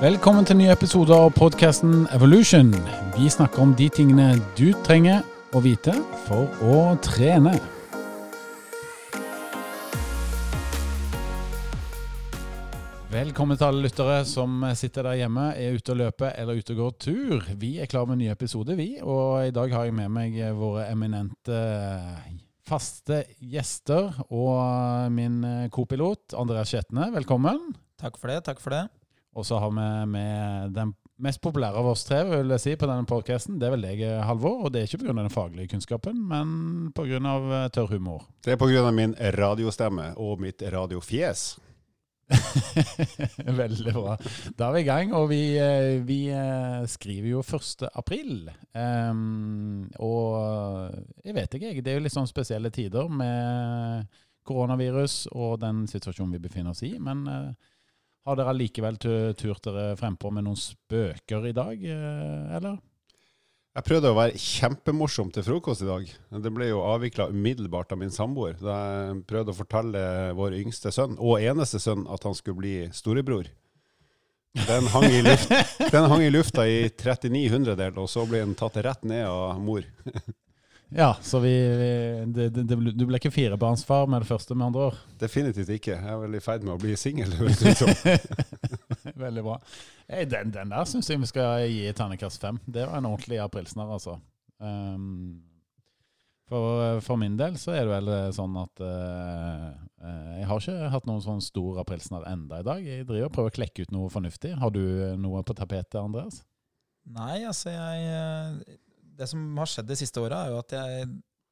Velkommen til nye ny episode av podkasten Evolution. Vi snakker om de tingene du trenger å vite for å trene. Velkommen til alle lyttere som sitter der hjemme, er ute og løper eller ute og går tur. Vi er klar med en ny episode, vi. Og i dag har jeg med meg våre eminente faste gjester og min kopilot Andreas Skjetne. Velkommen. Takk for det. takk for det. Og så har vi med den mest populære av oss tre vil jeg si, på denne podkasten. Det er vel deg, Halvor. Og det er ikke pga. den faglige kunnskapen, men pga. tørr humor. Det er pga. min radiostemme og mitt radiofjes. Veldig bra. Da er vi i gang, og vi, vi skriver jo 1. april. Um, og jeg vet ikke, jeg. Det er jo litt sånn spesielle tider med koronavirus og den situasjonen vi befinner oss i. Men uh, har dere likevel turt dere frempå med noen spøker i dag, eller? Jeg prøvde å være kjempemorsom til frokost i dag. Det ble jo avvikla umiddelbart av min samboer. Da jeg prøvde å fortelle vår yngste sønn, og eneste sønn, at han skulle bli storebror. Den hang i, luft, den hang i lufta i 39 hundredel, og så ble den tatt rett ned av mor. Ja, så vi, vi det, det, Du ble ikke firebarnsfar med det første, med andre år? Definitivt ikke. Jeg er vel i ferd med å bli singel. Veldig bra. Hey, den, den, der syns jeg vi skal gi terningkast fem. Det var en ordentlig aprilsnarr, altså. Um, for, for, min del så er det vel sånn at uh, jeg har ikke hatt noen sånn stor aprilsnarr enda i dag. Jeg driver og prøver å klekke ut noe fornuftig. Har du noe på tapetet, Andreas? Nei, altså jeg det som har skjedd de siste åra, er jo at jeg,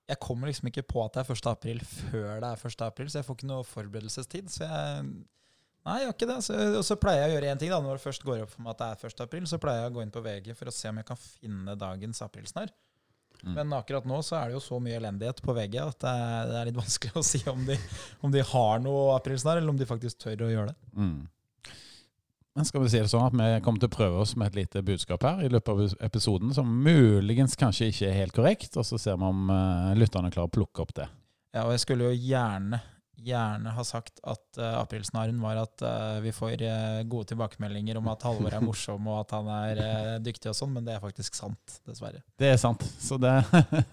jeg kommer liksom ikke på at det er 1. april før det er 1. april, så jeg får ikke noe forberedelsestid. Så jeg Nei, jeg gjør ikke det. Så, og så pleier jeg å gjøre én ting. da, Når det først går opp for meg at det er 1. april, så pleier jeg å gå inn på VG for å se om jeg kan finne dagens aprilsnarr. Mm. Men akkurat nå så er det jo så mye elendighet på VG at det er, det er litt vanskelig å si om de, om de har noe aprilsnarr, eller om de faktisk tør å gjøre det. Mm. Skal vi si det sånn at vi kommer til å prøve oss med et lite budskap her i løpet av episoden som muligens kanskje ikke er helt korrekt, og så ser vi om uh, lytterne klarer å plukke opp det. Ja, og jeg skulle jo gjerne, gjerne ha sagt at uh, aprilsnarren var at uh, vi får uh, gode tilbakemeldinger om at Halvor er morsom og at han er dyktig og sånn, men det er faktisk sant, dessverre. Det er sant. Så det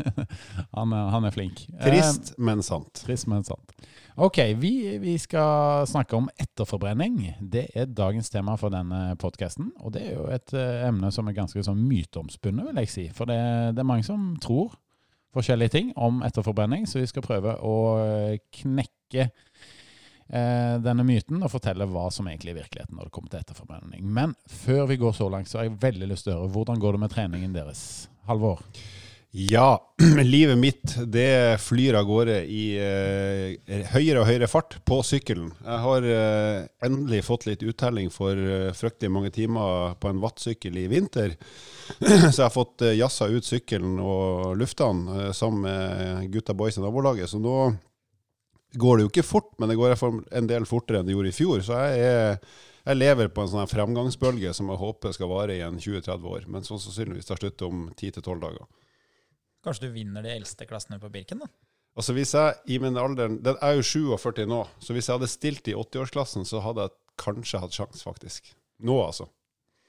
han, han, er flink. Trist, men sant. Trist, men sant. Ok, vi, vi, skal snakke om etterforbrenning. Det er dagens tema for denne podkasten. Og det er jo et uh, emne som er ganske sånn myteomspunnet, vil jeg si. For det, det, er mange som tror forskjellige ting om etterforbrenning, så vi skal prøve å eh, knekke uh, denne myten og fortelle hva som egentlig er virkeligheten når det kommer til etterforbrenning. Men før vi går så langt, så har jeg veldig lyst til å høre hvordan går det med treningen deres? Halvor? Ja, livet mitt det flyr av gårde i eh, høyere og høyere fart på sykkelen. Jeg har eh, endelig fått litt uttelling for eh, fryktelig mange timer på en wattsykkel i vinter. Så jeg har fått eh, jazza ut sykkelen og lufta den eh, sammen med gutta boys i nabolaget. Så nå går det jo ikke fort, men det går en del fortere enn det gjorde i fjor. Så jeg er jeg lever på en sånn fremgangsbølge som jeg håper skal vare i en 20-30 år, men sånn sannsynligvis tar slutt om 10-12 dager. Kanskje du vinner de eldste klassene på Birken, da? Altså hvis jeg i min alder Den er jo 47 nå, så hvis jeg hadde stilt i 80-årsklassen, så hadde jeg kanskje hatt sjans, faktisk. Nå, altså.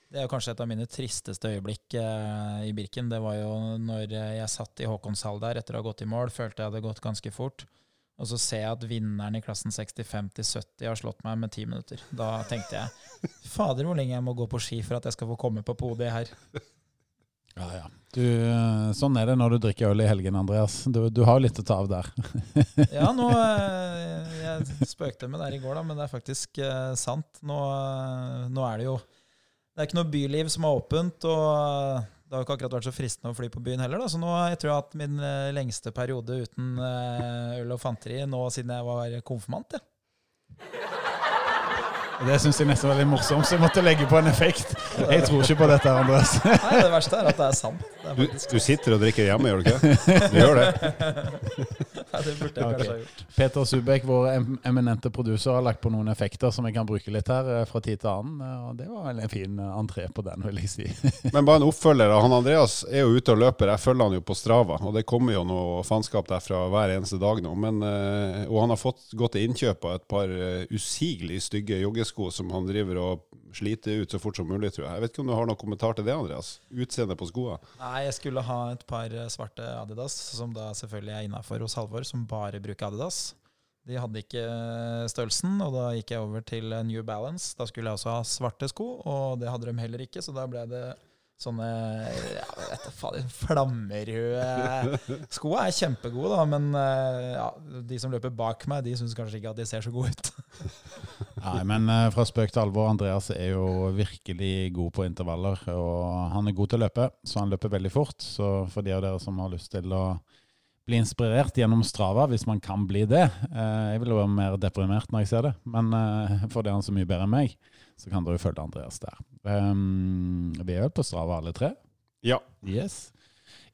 Det er jo kanskje et av mine tristeste øyeblikk eh, i Birken. Det var jo når jeg satt i Håkonshall der etter å ha gått i mål, følte jeg hadde gått ganske fort. Og så ser jeg at vinneren i klassen 65 70 har slått meg med ti minutter. Da tenkte jeg fader hvor lenge jeg må gå på ski for at jeg skal få komme på podiet her. Ja, ja. Du, eh, sånn er det når du drikker øl i helgen, Andreas. Du, du har litt å ta av der. ja, nå eh, Jeg spøkte med det i går, da, men det er faktisk uh, sant. Nå, nå, er det jo Det er ikke noe byliv som er åpent, og det har jo ikke akkurat vært så fristende å fly på byen heller. Da. Så nå jeg tror jeg at min lengste periode uten øl og fanteri nå siden jeg var konfirmant. Ja. Det syns jeg nesten var litt morsomt, så jeg måtte legge på en effekt. Jeg tror ikke på dette, Andreas. Nei, Det verste er at det er sant. Det er du, du, sitter og drikker hjemme, gjør du ikke? Du gjør det? Nei, det burde jeg okay. kanskje ha gjort. Peter Subek, vår eminente produser, har lagt på noen effekter som jeg kan bruke litt her eh, fra tid til annen. Og det var en fin entré på den, vil jeg si. Men bare en oppfølger. Han Andreas er jo ute og løper. Jeg følger han jo på Strava, og det kommer jo noe faenskap derfra hver eneste dag nå. Men, eh, og han har fått gått til innkjøp av et par eh, usigelig stygge joggesko som han driver og sliter ut så fort som mulig, tror jeg. Jeg vet ikke om du har noen kommentar til det, Andreas? Utseendet på skoa? Nei, jeg skulle ha et par eh, svarte Adidas, som da selvfølgelig er innafor hos Halvor, som bare bruker Adidas. De hadde ikke eh, størrelsen, og da gikk jeg over til eh, New Balance. Da skulle jeg også ha svarte sko, og det hadde de heller ikke, så da ble det sånne ja, vet faen, flammerøde Skoa er kjempegode, da, men ja, de som løper bak meg, de syns kanskje ikke at de ser så gode ut. Nei, men uh, fra spøk til alvor, Andreas er jo virkelig god på intervaller. Og han er god til å løpe, så han løper veldig fort. Så for de av dere som har lyst til å bli inspirert gjennom Strava, hvis man kan bli det uh, Jeg vil jo være mer deprimert når jeg ser det, men for det er han så mye bedre enn meg, så kan dere følge Andreas der. Um, vi er vel på Strava alle tre. Ja. Yes.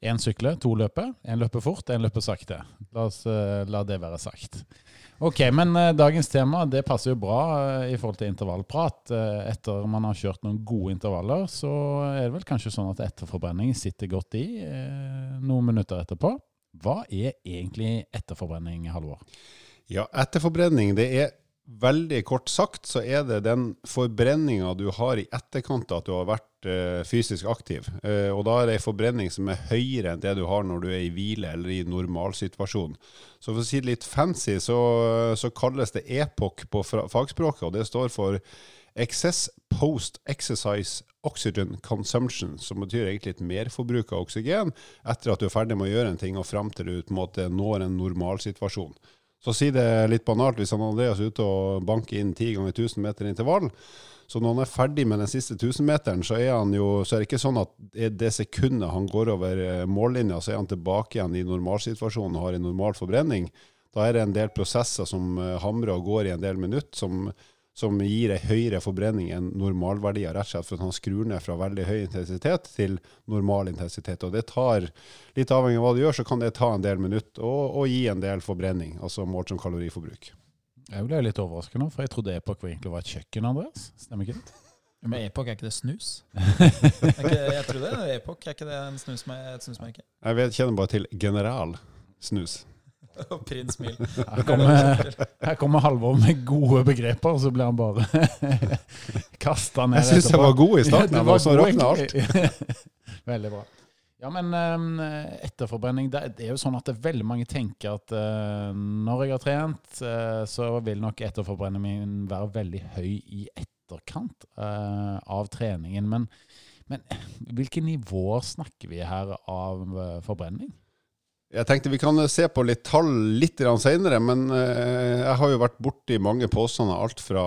Én sykler, to løper. Én løper fort, én løper sakte. La, oss, la det være sagt. Ok, men uh, dagens tema det passer jo bra uh, i forhold til intervallprat. Uh, etter man har kjørt noen gode intervaller, så er det vel kanskje sånn at etterforbrenning sitter godt i noen minutter etterpå. Hva er egentlig etterforbrenning, Halvor? Ja, etterforbrenning det er Veldig kort sagt så er det den forbrenninga du har i etterkant av at du har vært uh, fysisk aktiv. Uh, og da er det ei forbrenning som er høyere enn det du har når du er i hvile eller i normalsituasjon. Så for å si det litt fancy, så, så kalles det EPOC på fagspråket, og det står for Excess Post Exercise Oxygen Consumption, som betyr egentlig et merforbruk av oksygen etter at du er ferdig med å gjøre en ting og fram til du på en måte når en normalsituasjon. Så si det litt banalt, hvis han Andreas er ute og banker inn 10 ganger 1000 meter intervall, så når han er ferdig med den siste 1000-meteren, så så er det ikke sånn at det sekundet han går over eh, mållinja, så er han tilbake igjen i normalsituasjonen og har en normal forbrenning. Da er det en del prosesser som eh, hamrer og går i en del minutter, som som gir ei høyere forbrenning enn normalverdier, rett og slett for at han skrur ned fra veldig høy intensitet til normal intensitet. Og det tar, litt avhengig av hva du gjør, så kan det ta en del minutter og, og gi en del forbrenning, altså målt som kaloriforbruk. Jeg ble litt overrasket nå, for jeg trodde Epoch egentlig var et kjøkken, Andreas. Stemmer ikke det? Men Epoch, er ikke det snus? ikke, jeg tror det. Epoch, er ikke det en snus med, et snusmerke? Jeg vet, kjenner bare til General snus. Og prins Mil. Her kommer, her kommer Halvor med gode begreper, og så blir han bare kasta ned Jeg syns jeg var god i starten, ja, så rakna alt. Veldig bra. Ja, men um, etterforbrenning det, er jo sånn at det er veldig mange tenker at uh, når jeg har trent, uh, så vil nok etterforbrenningen min være veldig høy i etterkant uh, av treningen. Men, men hvilke nivåer snakker vi her av forbrenning? Jeg tenkte vi kan se på litt tall litt senere, men eh, jeg har jo vært borti mange påstander. Alt fra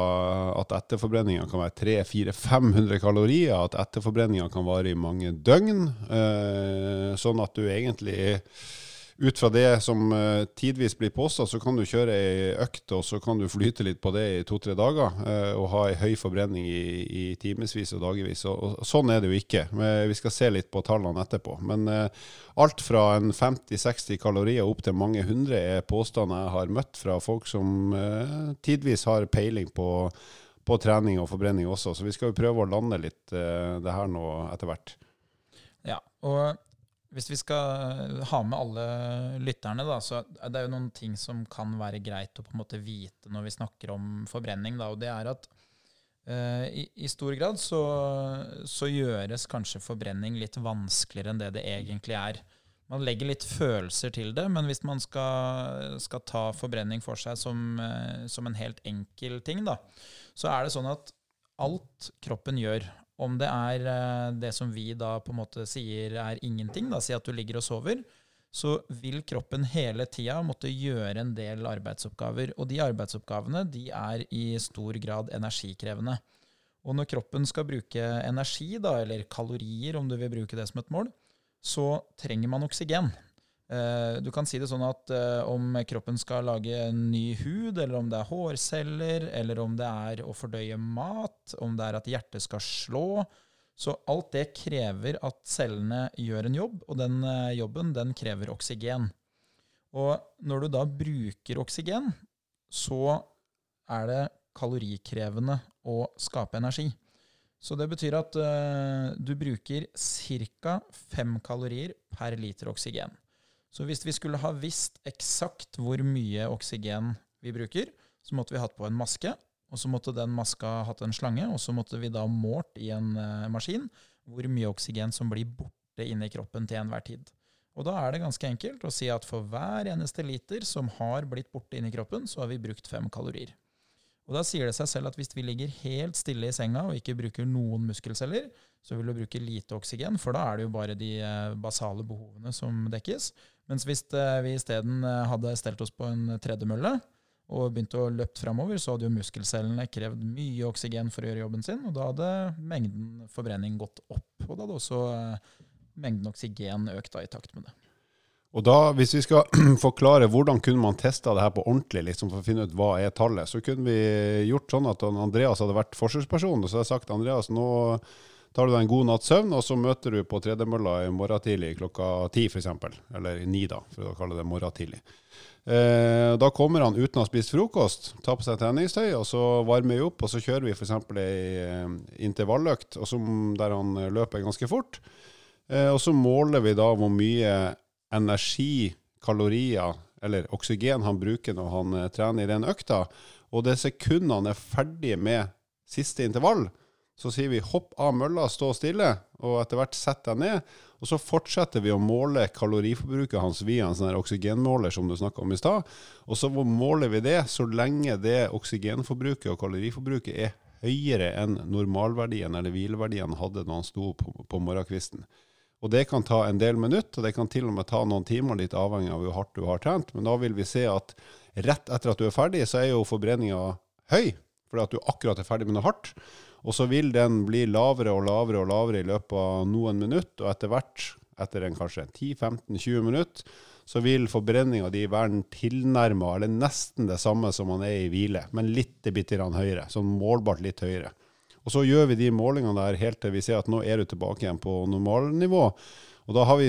at etterforbrenninga kan være 300-400-500 kalorier, at etterforbrenninga kan vare i mange døgn. Eh, sånn at du egentlig ut fra det som uh, tidvis blir påstått, så kan du kjøre ei økt, og så kan du flyte litt på det i to-tre dager uh, og ha ei høy forbrenning i, i timevis og dagevis. Og, og, sånn er det jo ikke. Men vi skal se litt på tallene etterpå. Men alt fra en 50-60 kalorier opp til mange hundre er påstander jeg har møtt fra folk som tidvis har peiling på, på, trening og forbrenning også. Så vi skal jo prøve å lande litt det her nå etter hvert. Ja, og hvis vi skal ha med alle lytterne, da, så er det jo noen ting som kan være greit å på en måte vite når vi snakker om forbrenning. Da, og det er at uh, i, i, stor grad så, så, gjøres kanskje forbrenning litt vanskeligere enn det det egentlig er. Man legger litt følelser til det, men hvis man skal, skal ta forbrenning for seg som, uh, som en helt enkel ting, da, så er det sånn at alt kroppen gjør, om det er eh, det som vi da på en måte sier er ingenting, da, si at du ligger og sover, så vil kroppen hele tida måtte gjøre en del arbeidsoppgaver. Og de arbeidsoppgavene de er i stor grad energikrevende. Og når kroppen skal bruke energi, da, eller kalorier, om du vil bruke det som et mål, så trenger man oksygen. Eh, du kan si det sånn at eh, om kroppen skal lage en ny hud, eller om det er hårceller, eller om det er å fordøye mat, om det er at hjertet skal slå Så alt det krever at cellene gjør en jobb, og den eh, jobben den krever oksygen. Og når du da bruker oksygen, så er det kalorikrevende å skape energi. Så det betyr at du bruker ca. fem kalorier per liter oksygen. Så hvis vi skulle ha visst eksakt hvor mye oksygen vi bruker, så måtte vi hatt på en maske, og så måtte den maska hatt en slange, og så måtte vi da målt i en uh, maskin hvor mye oksygen som blir borte inni kroppen til enhver tid. Og da er det ganske enkelt å si at for hver eneste liter som har blitt borte inni kroppen, så har vi brukt fem kalorier. Og da sier det seg selv at hvis vi ligger helt stille i senga og ikke bruker noen muskelceller, så vil du bruke lite oksygen, for da er det jo bare de eh, basale behovene som dekkes. Mens hvis eh, vi isteden eh, hadde stelt oss på en tredemølle og begynt å løpe framover, så hadde jo muskelcellene krevd mye oksygen for å gjøre jobben sin, og da hadde mengden forbrenning gått opp. Og da hadde også mengden oksygen økt da i takt med det. Og da, Hvis vi skal forklare hvordan kunne man testa det her på ordentlig, liksom for å finne ut hva er tallet, så kunne vi gjort sånn at Andreas hadde vært forsøksperson. Og så hadde jeg sagt Andreas, nå tar du deg en god natts søvn, og så møter du på tredemølla i morgen tidlig klokka ti f.eks. Eller ni, da, for å kalle det morgen tidlig. Eh, da kommer han uten å ha spist frokost, tar på seg treningstøy, og så varmer vi opp. Og så kjører vi f.eks. ei eh, intervalløkt der han løper ganske fort. Eh, og så måler vi da hvor mye energi, kalorier eller oksygen han bruker når han eh, trener i den økta. Og det sekundet han er ferdig med siste intervall, så sier vi hopp av mølla, stå stille, og etter hvert sett deg ned. Og så fortsetter vi å måle kaloriforbruket hans via en sånn oksygenmåler som du snakka om i stad. Og så måler vi det så lenge det oksygenforbruket og kaloriforbruket er høyere enn normalverdien eller hvileverdien hadde når han sto på, på morgenkvisten. Og det kan ta en del minutter, og det kan til og med ta noen timer, litt avhengig av hvor hardt du har trent. Men da vil vi se at rett etter at du er ferdig, så er jo forbrenninga høy, fordi at du akkurat er ferdig med noe hardt. Og så vil den bli lavere og lavere og lavere i løpet av noen minutter, og etter hvert, etter en kanskje 10-15-20 minutter, så vil forbrenninga di være tilnærma, eller nesten det samme som man er i hvile, men litt bitte høyere. Sånn målbart litt høyere. Og så gjør vi de målingene der helt til vi ser at nå er du tilbake igjen på normalnivå. Og da har vi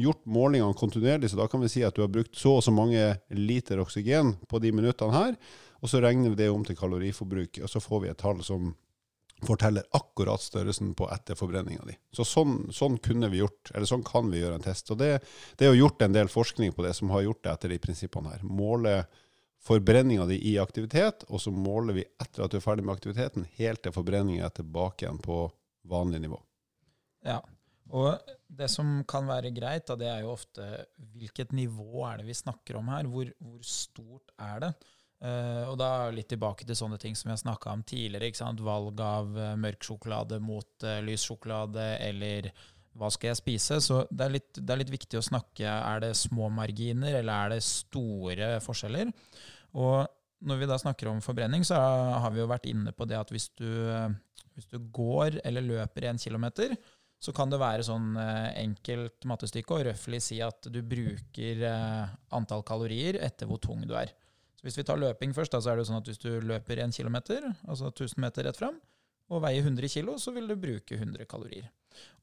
gjort målingene kontinuerlig, så da kan vi si at du har brukt så og så mange liter oksygen på de minuttene her, og så regner vi det om til kaloriforbruk, og så får vi et tall som forteller akkurat størrelsen på etterforbrenninga di. Så sånn, sånn, kunne vi gjort, eller sånn kan vi gjøre en test. Og det, det er jo gjort en del forskning på det som har gjort det etter de prinsippene her. Måle forbrenninga di i aktivitet, og så måler vi etter at du er ferdig med aktiviteten, helt til forbrenninga er tilbake igjen på vanlig nivå. Ja, og det som kan være greit, da, det er jo ofte hvilket nivå er det vi snakker om her? Hvor, hvor stort er det? Uh, og da litt tilbake til sånne ting som vi har snakka om tidligere. ikke sant? Valg av uh, mørk sjokolade mot uh, lys sjokolade, eller hva skal jeg spise? Så det er, litt, det er, litt, viktig å snakke Er det små marginer, eller er det store forskjeller? Og når vi da snakker om forbrenning, så har vi jo vært inne på det at hvis du, hvis du går eller løper en kilometer, så kan det være sånn enkelt mattestykke å røftlig si at du bruker antall kalorier etter hvor tung du er. Så Hvis vi tar løping først, da, så er det jo sånn at hvis du løper 1 km, altså 1000 meter rett fram, og veier 100 kg, så vil du bruke 100 kalorier.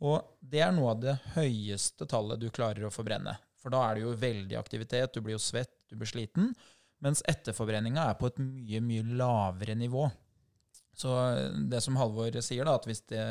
Og det er noe av det høyeste tallet du klarer å forbrenne. For da er det jo veldig aktivitet, du blir jo svett, du blir sliten. Mens etterforbrenninga er på et mye, mye lavere nivå. Så det som Halvor sier, da, at hvis, det,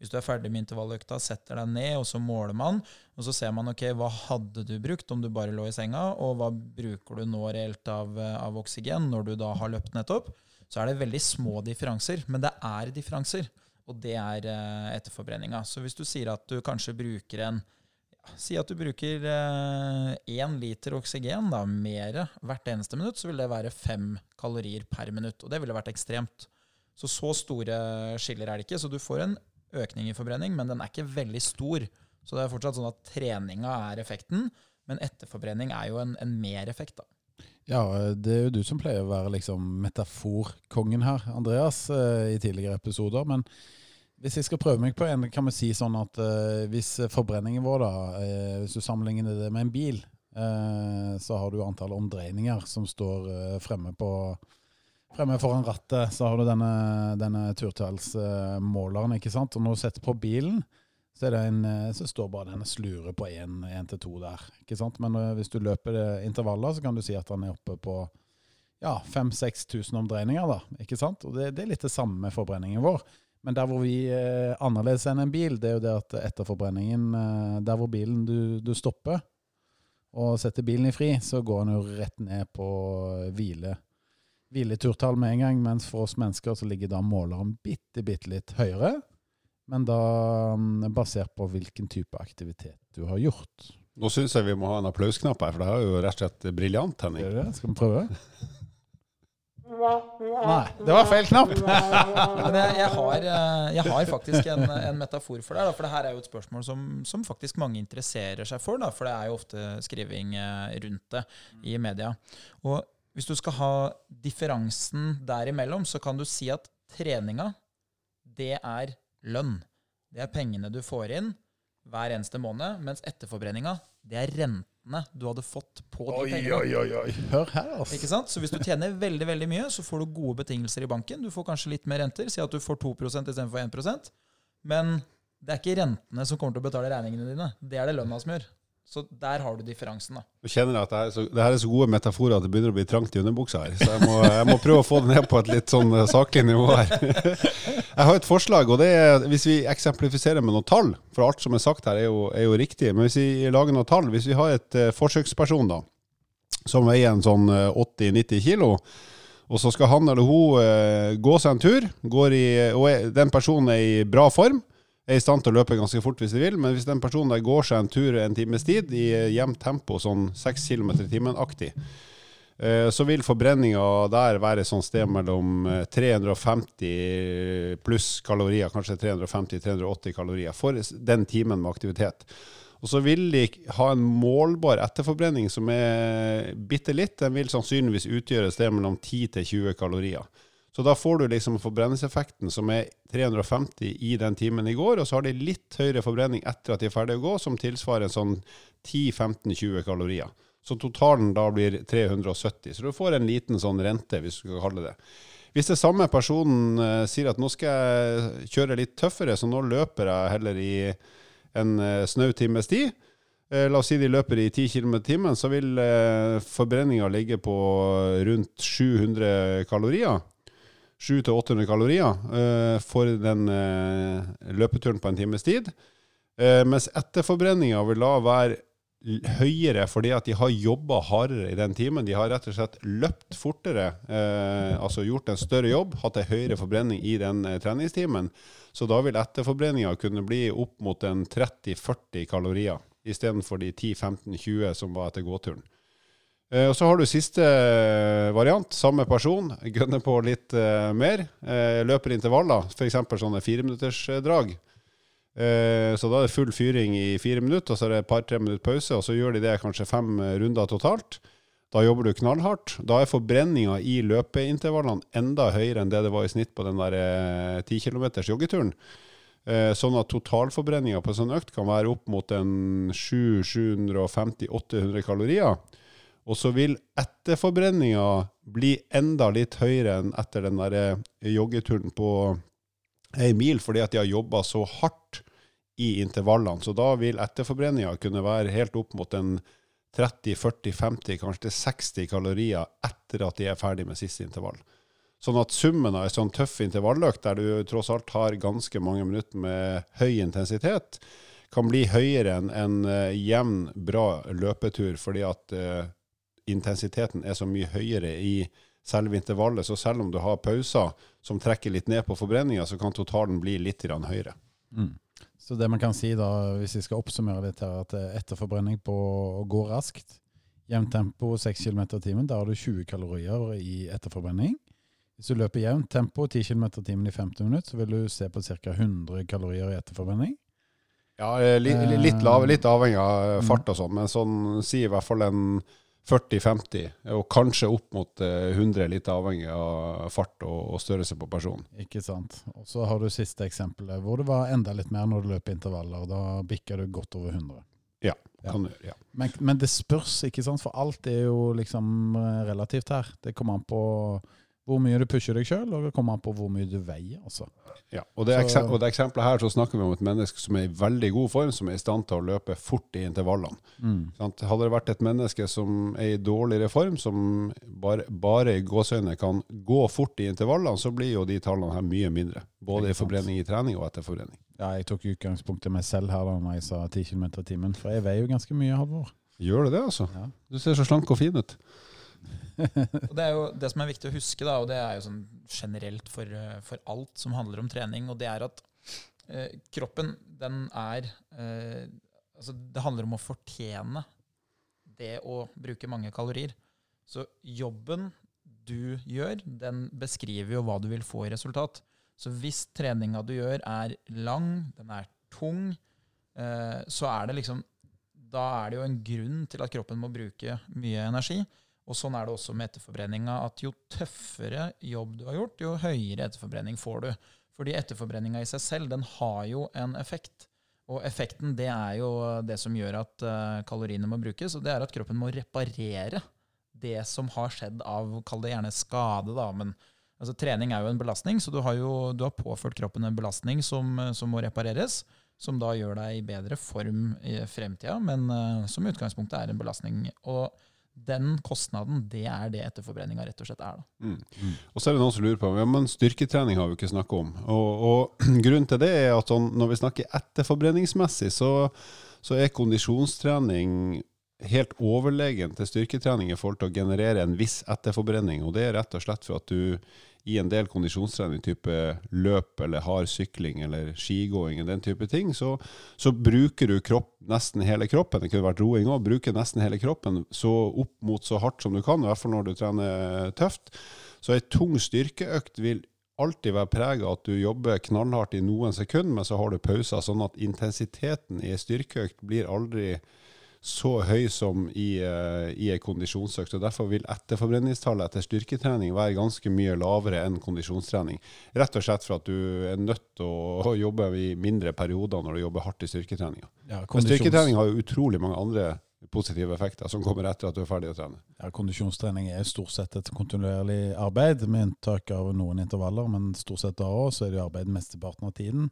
hvis, du er ferdig med intervalløkta, setter deg ned, og så måler man, og så ser man ok, hva hadde du brukt om du bare lå i senga, og hva bruker du nå reelt av, av oksygen når du da har løpt nettopp, så er det veldig små differanser. Men det er differanser, og det er eh, etterforbrenninga. Så hvis du sier at du kanskje bruker en Si at du bruker én eh, liter oksygen da, mer hvert eneste minutt, så vil det være fem kalorier per minutt. Og det ville vært ekstremt. Så så store skiller er det ikke. Så du får en økning i forbrenning, men den er ikke veldig stor. Så det er fortsatt sånn at treninga er effekten, men etterforbrenning er jo en, en mereffekt. da. Ja, det er jo du som pleier å være liksom metaforkongen her, Andreas, eh, i tidligere episoder. men hvis jeg skal prøve meg på en, kan vi si sånn at uh, hvis forbrenningen vår, da, uh, hvis du sammenligner det med en bil, så har du antall omdreininger som står fremme på Fremme foran rattet så har du denne, denne turtallsmåleren, ikke sant. Og når du setter på bilen, så, en, så står bare denne slure på 1 til 2 der. ikke sant? Men hvis du løper intervaller, så kan du si at den er oppe på ja, 5000-6000 omdreininger. da, ikke sant? Og det, det, er litt det samme med forbrenningen vår. Men der hvor vi er annerledes enn en bil, det er jo det at etter forbrenningen, eh, der hvor bilen du, du stopper og setter bilen i fri, så går den jo rett ned på hvile, hvileturtall med en gang, mens for oss mennesker så ligger da måleren bitte, bitte litt høyere. Men da mm, basert på hvilken type aktivitet du har gjort. Nå syns jeg vi må ha en applausknapp her, for det er jo rett og slett briljant, Henning. Det det? Skal vi prøve? Nei, det var feil knapp! Men jeg, jeg, har, eh, jeg har faktisk en, en metafor for det. Da, for det her er jo et spørsmål som, som, faktisk mange interesserer seg for. Da, for det er jo ofte skriving eh, rundt det i media. Og hvis du skal ha differansen derimellom, så kan du si at treninga, det er lønn. Det er pengene du får inn hver eneste måned, mens etterforbrenninga, det er rentene du hadde fått på de pengene. Oi, oi, oi. Hør her, altså. Ikke sant? Så hvis du tjener veldig veldig mye, så får du gode betingelser i banken. Du får kanskje litt mer renter. Si at du får 2% istedenfor 1% Men det er ikke rentene som kommer til å betale regningene dine. Det er det lønna som gjør. Så der har du differansen. da. Du kjenner at det her, er så, gode metaforer at det begynner å bli trangt i underbuksa her. Så jeg må, jeg må prøve å få det ned på et litt sånn eh, saklig nivå her. Jeg har et forslag, og det er hvis vi eksemplifiserer med noen tall, for alt som er sagt her er jo, er jo riktig, men hvis vi lager noen tall Hvis vi har et uh, forsøksperson da, som veier en sånn uh, 80-90 kilo, og så skal han eller hun gå seg en tur, i, og den personen er i bra form er i stand til å løpe ganske fort hvis de vil, men hvis den personen der går seg en tur en times tid i jevnt tempo, sånn 6 km i timen-aktig, eh, så vil forbrenninga der være sånn sted mellom 350 eh, pluss kalorier, kanskje 350-380 kalorier, for den timen med aktivitet. Og så vil de ha en målbar etterforbrenning som er bitte litt. Den vil sannsynligvis utgjøre et sted mellom 10 20 kalorier. Så da får du liksom forbrenningseffekten som er 350 i den timen i går, og så har de litt høyere forbrenning etter at de er ferdige å gå, som tilsvarer en sånn 10-15-20 kalorier. Så totalen da blir 370. Så du får en liten sånn rente, hvis du skal kalle det Hvis det samme personen uh, sier at nå skal jeg kjøre litt tøffere, så nå løper jeg heller i en uh, snau times tid, uh, La oss si de løper i 10 km i timen, så vil uh, forbrenninga ligge på rundt 700 kalorier. 700-800 kalorier uh, for den uh, løpeturen på en times tid. Uh, mens etterforbrenninga vil da være høyere fordi at de har jobba hardere i den timen. De har rett og slett løpt fortere, altså gjort en større jobb, hatt en høyere forbrenning i den treningstimen. Så da vil etterforbrenninga kunne bli opp mot en 30-40 kalorier istedenfor de 10-15-20 som var etter gåturen. Eh, og Så har du siste eh, variant. Samme person, gønner på litt uh, mer. Løper intervaller, f.eks. sånne fireminuttersdrag. Så da er det full fyring i fire minutter, og så er det et par-tre minutter pause. Og så gjør de det kanskje fem runder totalt. Da jobber du knallhardt. Da er forbrenninga i løpeintervallene enda høyere enn det det var i snitt på den der 10 km joggeturen. Sånn at totalforbrenninga på en sånn økt kan være opp mot en 750-800 kalorier. Og så vil etterforbrenninga bli enda litt høyere enn etter den der eh, joggeturen på ei mil, fordi at de har jobba så hardt i intervallene. Så da vil etterforbrenninga kunne være helt opp mot en 30-40-50, kanskje 60 kalorier etter at de er ferdig med siste intervall. Sånn at summen av en sånn tøff intervalløkt, der du tross alt har ganske mange minutter med høy intensitet, kan bli høyere enn en uh, jevn, bra løpetur, fordi at uh, intensiteten er så mye høyere i selve intervallet. Så selv om du har pauser som trekker litt ned på forbrenninga, så kan totalen bli litt høyere. Mm. Så det man kan si da, hvis vi skal oppsummere litt her, at etter forbrenning på å gå raskt, jevnt tempo 6 km i timen, da har du 20 kalorier i etterforbrenning. Hvis du løper jevnt tempo 10 km i timen i 50 minutter, så vil du se på ca. 100 kalorier i etterforbrenning. Ja, litt, litt, lav, litt avhengig av fart og sånn, men sånn sier i hvert fall en 40-50, og kanskje opp mot 100, eh, litt avhengig av fart og, størrelse på personen. Ikke sant. Og så har du siste eksempelet, hvor det var enda litt mer når du løp intervaller. og Da bikker du godt over 100. Ja, kan ja. du, ja. Men, men, det spørs, ikke sant? for alt er jo liksom eh, relativt her. Det kommer an på hvor mye du pusher deg sjøl, og det kommer an på hvor mye du veier. Altså. Ja, og det, så, og det eksempelet her så snakker vi om et menneske som er i veldig god form, som er i stand til å løpe fort i intervallene. Mm. Hadde det vært et menneske som er i dårligere form, som bare, bare i gåseøyne kan gå fort i intervallene, så blir jo de tallene her mye mindre. Både i forbrenning i trening og etter forbrenning. Ja, jeg tok utgangspunktet meg selv her da når jeg sa 10 km i timen, for jeg veier jo ganske mye, Halvor. Gjør du det, altså? Ja. Du ser så slank og fin ut. Og det er jo det som er viktig å huske, da, og det er jo sånn generelt for, eh, for alt som handler om trening, og det er at eh, kroppen, den er eh, Altså, det handler om å fortjene det å bruke mange kalorier. Så jobben du gjør, den beskriver jo hva du vil få i resultat. Så hvis treninga du gjør, er lang, den er tung, eh, så er det liksom Da er det jo en grunn til at kroppen må bruke mye energi. Og sånn er det også med etterforbrenninga, at jo tøffere jobb du har gjort, jo høyere etterforbrenning får du. Fordi etterforbrenninga i seg selv, den har jo en effekt. Og effekten, det er jo det som gjør at uh, kaloriene må brukes, og det er at kroppen må reparere det som har skjedd av, kall det gjerne skade, da, men altså, trening er jo en belastning, så du har jo du har påført kroppen en belastning som, som må repareres som da gjør deg i bedre form i fremtida, men uh, som i utgangspunktet er en belastning. Og den kostnaden, det er det etterforbrenninga rett og slett er. Da. Mm. Og så er det noen som lurer på ja, men styrketrening har vi ikke snakka om. Og, og, grunnen til det er at sånn, når vi snakker etterforbrenningsmessig, så, så er kondisjonstrening helt overlegen til styrketrening i forhold til å generere en viss etterforbrenning. Og det er rett og slett for at du i en del kondisjonstrening, type løp eller hard sykling eller skigåing, og den type ting, så, så bruker du kropp, nesten hele kroppen. Det kunne vært roing òg. Bruker nesten hele kroppen så opp mot så hardt som du kan, i hvert fall når du trener tøft. Så ei tung styrkeøkt vil alltid være prega av at du jobber knallhardt i noen sekunder, men så har du pauser, sånn at intensiteten i ei styrkeøkt blir aldri så høy som i, uh, i en kondisjonsøkt. og Derfor vil etterforbrenningstallet etter styrketrening være ganske mye lavere enn kondisjonstrening. Rett og slett for at du er nødt til å jobbe i mindre perioder når du jobber hardt i styrketreninga. Ja, kondisjons... Styrketrening har jo utrolig mange andre positive effekter som kommer etter at du er ferdig å trene. Ja, Kondisjonstrening er stort sett et kontinuerlig arbeid, med unntak av noen intervaller. Men stort sett da òg så er det arbeid mesteparten av tiden.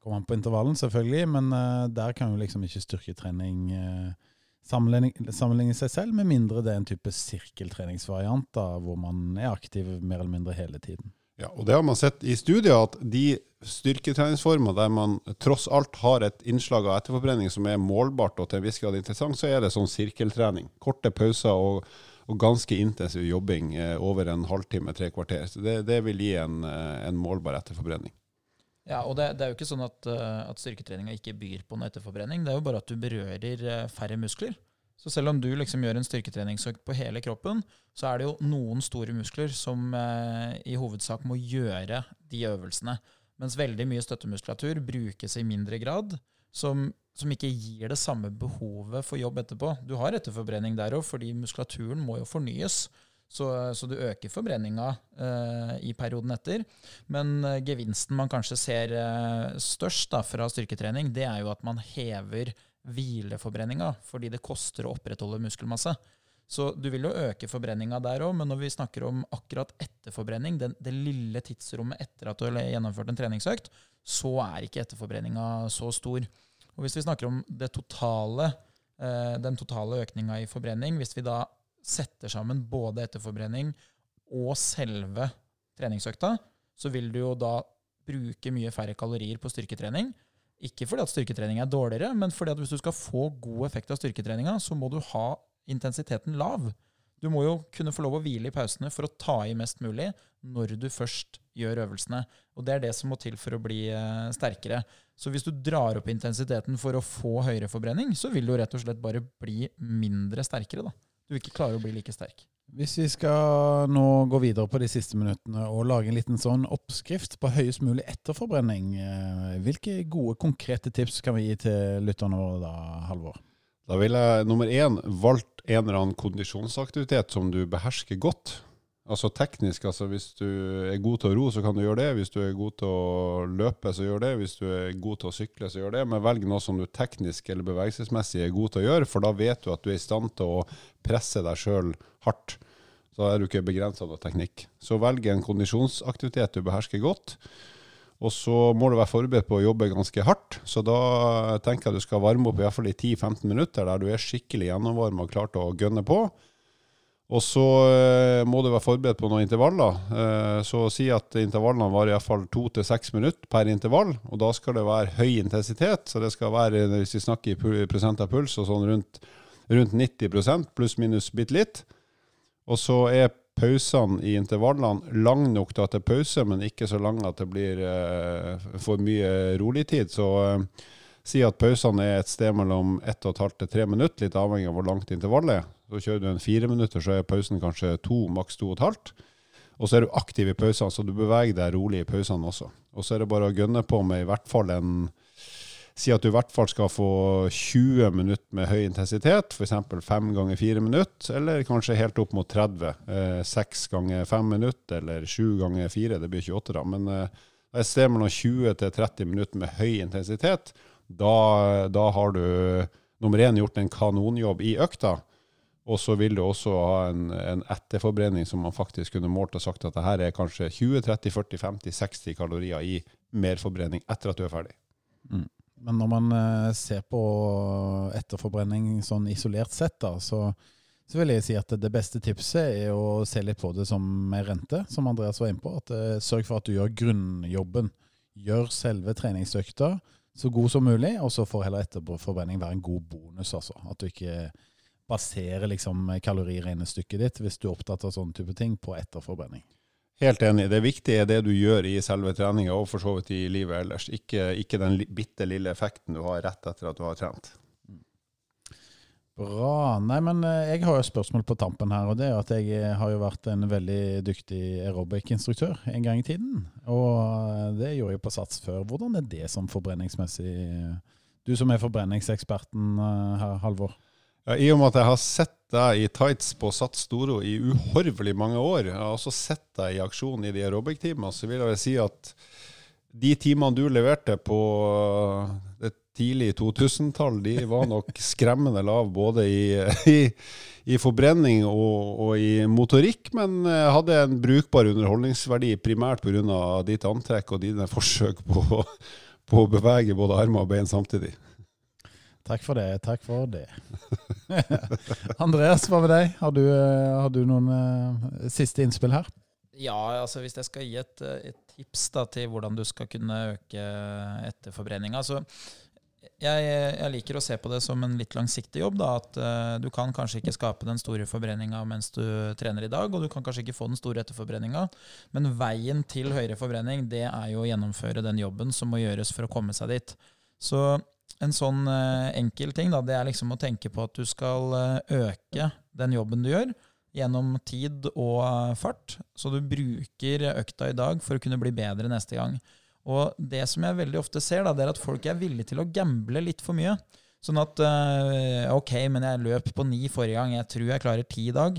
Kommer an på intervallen, selvfølgelig, men uh, der kan jo liksom ikke styrketrening uh, sammenligne, seg selv, med mindre det er en type sirkeltreningsvariant da, hvor man er aktiv mer eller mindre hele tiden. Ja, og Det har man sett i studier, at de styrketreningsformer der man tross alt har et innslag av etterforbrenning som er målbart og til en viss grad interessant, så er det sånn sirkeltrening. Korte pauser og, og ganske intensiv jobbing eh, over en halvtime, tre kvarter. Så det, det vil gi en, eh, en målbar etterforbrenning. Ja, og det, det, er jo ikke sånn at, uh, at styrketreninga ikke byr på noe etterforbrenning. Det er jo bare at du berører uh, færre muskler. Så selv om du liksom gjør en styrketreningsøkt på hele kroppen, så er det jo noen store muskler som eh, i hovedsak må gjøre de øvelsene. Mens veldig mye støttemuskulatur brukes i mindre grad, som, som ikke gir det samme behovet for jobb etterpå. Du har etterforbrenning der òg, fordi muskulaturen må jo fornyes. Så, så, du øker forbrenninga eh, i perioden etter. Men eh, gevinsten man kanskje ser eh, størst da, fra styrketrening, det er jo at man hever hvileforbrenninga, fordi det koster å opprettholde muskelmasse. Så du vil jo øke forbrenninga der òg, men når vi snakker om akkurat etterforbrenning, det, det lille tidsrommet etter at du har gjennomført en treningsøkt, så er ikke etterforbrenninga så stor. Og hvis vi snakker om totale, eh, den totale økninga i forbrenning, hvis vi da setter sammen både etterforbrenning og selve treningsøkta, så vil du jo da bruke mye færre kalorier på styrketrening. Ikke fordi at styrketrening er dårligere, men fordi at hvis du skal få god effekt av styrketreninga, så må du ha intensiteten lav. Du må jo kunne få lov å hvile i pausene for å ta i mest mulig når du først gjør øvelsene. Og det er det som må til for å bli eh, sterkere. Så hvis du drar opp intensiteten for å få høyere forbrenning, så vil du rett og slett bare bli mindre sterkere. da du ikke klarer å bli like sterk. Hvis vi skal nå gå videre på de siste minuttene og lage en liten sånn oppskrift på høyest mulig etterforbrenning, eh, hvilke gode, konkrete tips kan vi gi til lytterne våre da, Halvor? Da ville jeg nummer én valgt en eller annen kondisjonsaktivitet som du behersker godt. Altså teknisk, altså hvis du er god til å ro, så kan du gjøre det. Hvis du er god til å løpe, så gjør det. Hvis du er god til å sykle, så gjør det. Men velg noe som du teknisk eller bevegelsesmessig er god til å gjøre, for da vet du at du er i stand til å presse deg sjøl hardt. Da er du ikke begrensa av teknikk. Så velg en kondisjonsaktivitet du behersker godt. Og så må du være forberedt på å jobbe ganske hardt. Så da tenker jeg du skal varme opp i hvert fall i 10-15 minutter der du er skikkelig gjennomvarma og klar til å gønne på. Og så eh, må du være forberedt på noen intervaller. Eh, så si at intervallene varer iallfall to til seks minutter per intervall. Og da skal det være høy intensitet. Så det skal være, hvis vi snakker i prosent av puls, og sånn rundt, rundt 90% pluss minus bitte litt. Og så er pausene i intervallene lang nok til at det er pause, men ikke så lang at det blir eh, for mye rolig tid. Så si at pausene er et sted mellom 1 12 til 3 minutter, litt avhengig av hvor langt intervallet er. Så kjører du en fire minutter, så er pausen kanskje to, maks to og et halvt. Og så er du aktiv i pausene, så du beveger deg rolig i pausene også. Og så er det bare å gønne på med i hvert fall en Si at du i hvert fall skal få 20 minutter med høy intensitet, f.eks. 5 ganger 4 minutter, eller kanskje helt opp mot 30. Eh, 6 ganger 5 minutter, eller 7 ganger 4, det blir 28 da. Men eh, et sted mellom 20 til 30 minutter med høy intensitet, da, da har du nummer én gjort en kanonjobb i økta. Og så vil du også ha en, en, etterforbrenning som man faktisk kunne målt og sagt at det her er kanskje 20, 30, 40, 50, 60 kalorier i merforbrenning etter at du er ferdig. Mm. Men når man eh, ser på etterforbrenning sånn isolert sett, da, så, så, vil jeg si at det beste tipset er å se litt på det som med rente, som Andreas var inne på. At, uh, sørg for at du gjør grunnjobben. Gjør selve treningsøkta så god som mulig, og så får heller etterforbrenning være en god bonus. altså. At du ikke baserer liksom kaloriregnestykket ditt, hvis du er opptatt av sånne type ting, på etterforbrenning. Helt enig. Det viktige er det du gjør i selve treninga, og for så vidt i livet ellers. Ikke, ikke den bitte lille effekten du har rett etter at du har trent. Bra. Nei, men eh, jeg har jo et spørsmål på tampen her. og det er at Jeg eh, har jo vært en veldig dyktig aerobic-instruktør en gang i tiden. Og eh, det gjorde jeg på Sats før. Hvordan er det som forbrenningsmessig? Du som er forbrenningseksperten her, Halvor. Ja, I og med at jeg har sett deg i tights på Sats Storo i uhorvelig mange år, jeg har også sett deg i aksjon i de aerobic-timene, så vil jeg si at de timene du leverte på det tidlige 2000-tall, de var nok skremmende lav både i, i, i forbrenning og, og, i motorikk, men hadde en brukbar underholdningsverdi primært pga. ditt antrekk og dine forsøk på, på å bevege både armer og bein samtidig. Takk for det. Takk for det. Andreas, hva med deg? Har du, eh, har du noen uh, siste innspill her? Ja, altså hvis jeg skal gi et, et tips da, til hvordan du skal kunne øke etterforbrenninga så jeg, jeg, liker å se på det som en litt langsiktig jobb. Da, at uh, Du kan kanskje ikke skape den store forbrenninga mens du trener i dag, og du kan kanskje ikke få den store etterforbrenninga, men veien til høyere forbrenning det er jo å gjennomføre den jobben som må gjøres for å komme seg dit. Så en sånn uh, enkel ting, da, det er liksom å tenke på at du skal uh, øke den jobben du gjør, gjennom tid og uh, fart. Så du bruker økta i dag for å kunne bli bedre neste gang. Og det som jeg veldig ofte ser, da, det er at folk er villige til å gamble litt for mye. Sånn at ok, men jeg løp på ni forrige gang, jeg tror jeg klarer ti i dag.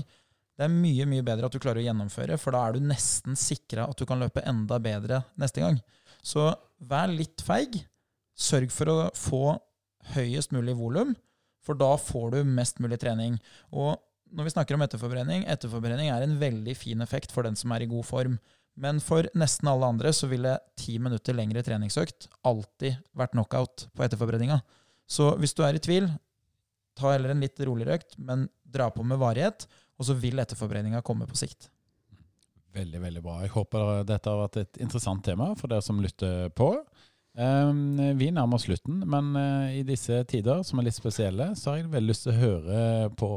Det er mye mye bedre at du klarer å gjennomføre, for da er du nesten sikra at du kan løpe enda bedre neste gang. Så vær litt feig. Sørg for å få høyest mulig volum, for da får du mest mulig trening. Og når vi snakker om etterforbrenning, etterforbrenning er en veldig fin effekt for den som er i god form. Men for nesten alle andre så ville ti minutter lengre treningsøkt alltid vært knockout på etterforbrenninga. Så hvis du er i tvil, ta heller en litt roligere økt, men dra på med varighet, og så vil etterforbrenninga komme på sikt. Veldig, veldig bra. Jeg håper dette har vært et interessant tema for dere som lytter på. Um, vi nærmer oss slutten, men uh, i disse tider som er litt spesielle, så har jeg veldig lyst til å høre på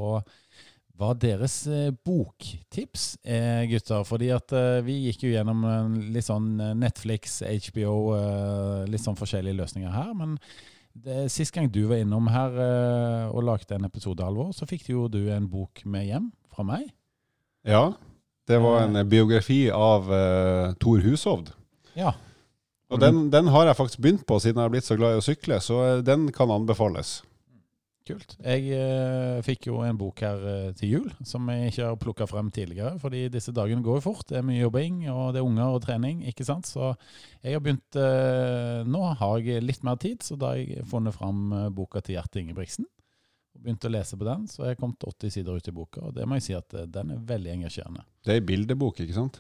hva deres uh, boktips er, gutter. Fordi at uh, vi gikk jo gjennom litt sånn Netflix, HBO, litt sånn forskjellige løsninger her. Men det, sist gang du var innom her og lagde en episode, Alvor, så fikk jo du en bok med hjem fra meg. Ja, det var en biografi av Tor Hushovd. Ja, og den, den, har jeg faktisk begynt på siden jeg har blitt så glad i å sykle, så eh, den kan anbefales. Kult. Jeg eh, fikk jo en bok her eh, til jul som jeg ikke har plukka frem tidligere. fordi disse dagene går jo fort. Det er mye jobbing, og det er unger og trening. ikke sant? Så jeg har begynt eh, Nå har jeg litt mer tid, så da har jeg funnet fram eh, boka til Gjert Ingebrigtsen og begynte å lese på den, så jeg kom til 80 sider ut i boka. Og det må jeg si at eh, den er veldig engasjerende. Det er ei bildebok, ikke sant?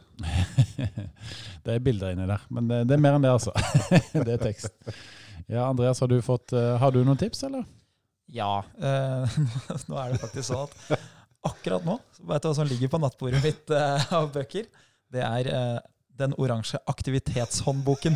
det er bilder inni der, men det, det, er mer enn det, altså. det er tekst. Ja, Andreas, har du, fått, eh, har du noen tips, eller? Ja. Eh, nå er det faktisk sånn at akkurat nå Vet du hva som ligger på nattbordet mitt eh, av bøker? Det er eh, den oransje aktivitetshåndboken.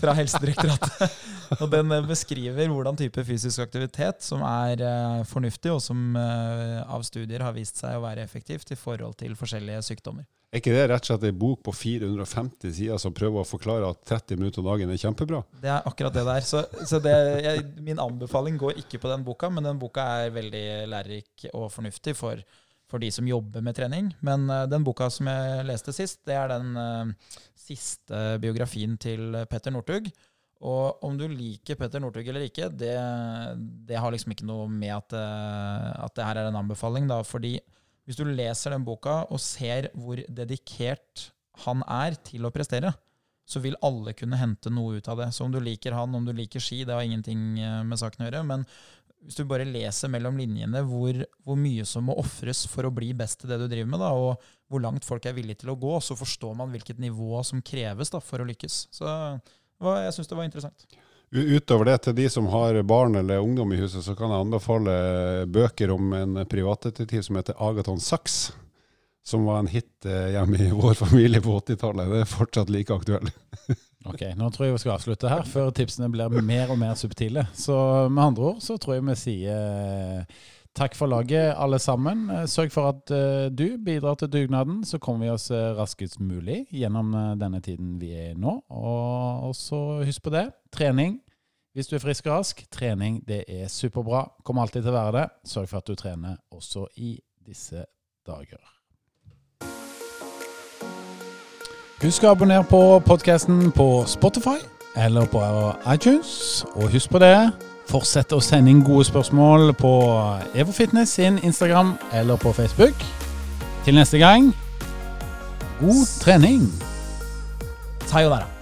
Fra Helsedirektoratet. Og den eh, beskriver hvordan type fysisk aktivitet som er eh, fornuftig, og som eh, av studier har vist seg å være effektivt i forhold til forskjellige sykdommer. Er ikke det rett og slett ei bok på 450 sider som prøver å forklare at 30 minutter om dagen er kjempebra? Det er akkurat det der. Så, så det, jeg, min anbefaling går ikke på den boka, men den boka er veldig lærerik og fornuftig for, for de som jobber med trening. Men uh, den boka som jeg leste sist, det er den uh, siste biografien til Petter Northug. Og om du liker Petter Northug eller ikke, det, det, har liksom ikke noe med at, uh, at det her er en anbefaling, da. Fordi hvis du leser den boka og ser hvor dedikert han er til å prestere, så vil alle kunne hente noe ut av det. Så om du liker han, om du liker ski, det har ingenting eh, med saken å gjøre. Men hvis du bare leser mellom linjene hvor, hvor mye som må ofres for å bli best til det du driver med, da, og hvor langt folk er villige til å gå, så forstår man hvilket nivå som kreves da, for å lykkes. Så jeg syns det var interessant. Utover det, til de som har barn eller ungdom i huset, så kan jeg anbefale bøker om en privatdetektiv som heter Agaton Sachs. Som var en hit eh, hjemme i vår familie på 80-tallet. Det er fortsatt like aktuell. ok, Nå tror jeg vi skal avslutte her, før tipsene blir mer og mer subtile. Så med andre ord så tror jeg vi sier Takk for laget, alle sammen. Sørg for at du bidrar til dugnaden, så kommer vi oss raskest mulig gjennom denne tiden vi er i nå. Og, så husk på det. Trening. Hvis du er frisk og rask, trening det er superbra. Kommer alltid til å være det. Sørg for at du trener også i disse dager. Husk å abonnere på podkasten på Spotify eller på iTunes. Og husk på det. Fortsett å sende inn gode spørsmål på EvoFitness sin Instagram eller på Facebook. Til neste gang god trening. Sayonara.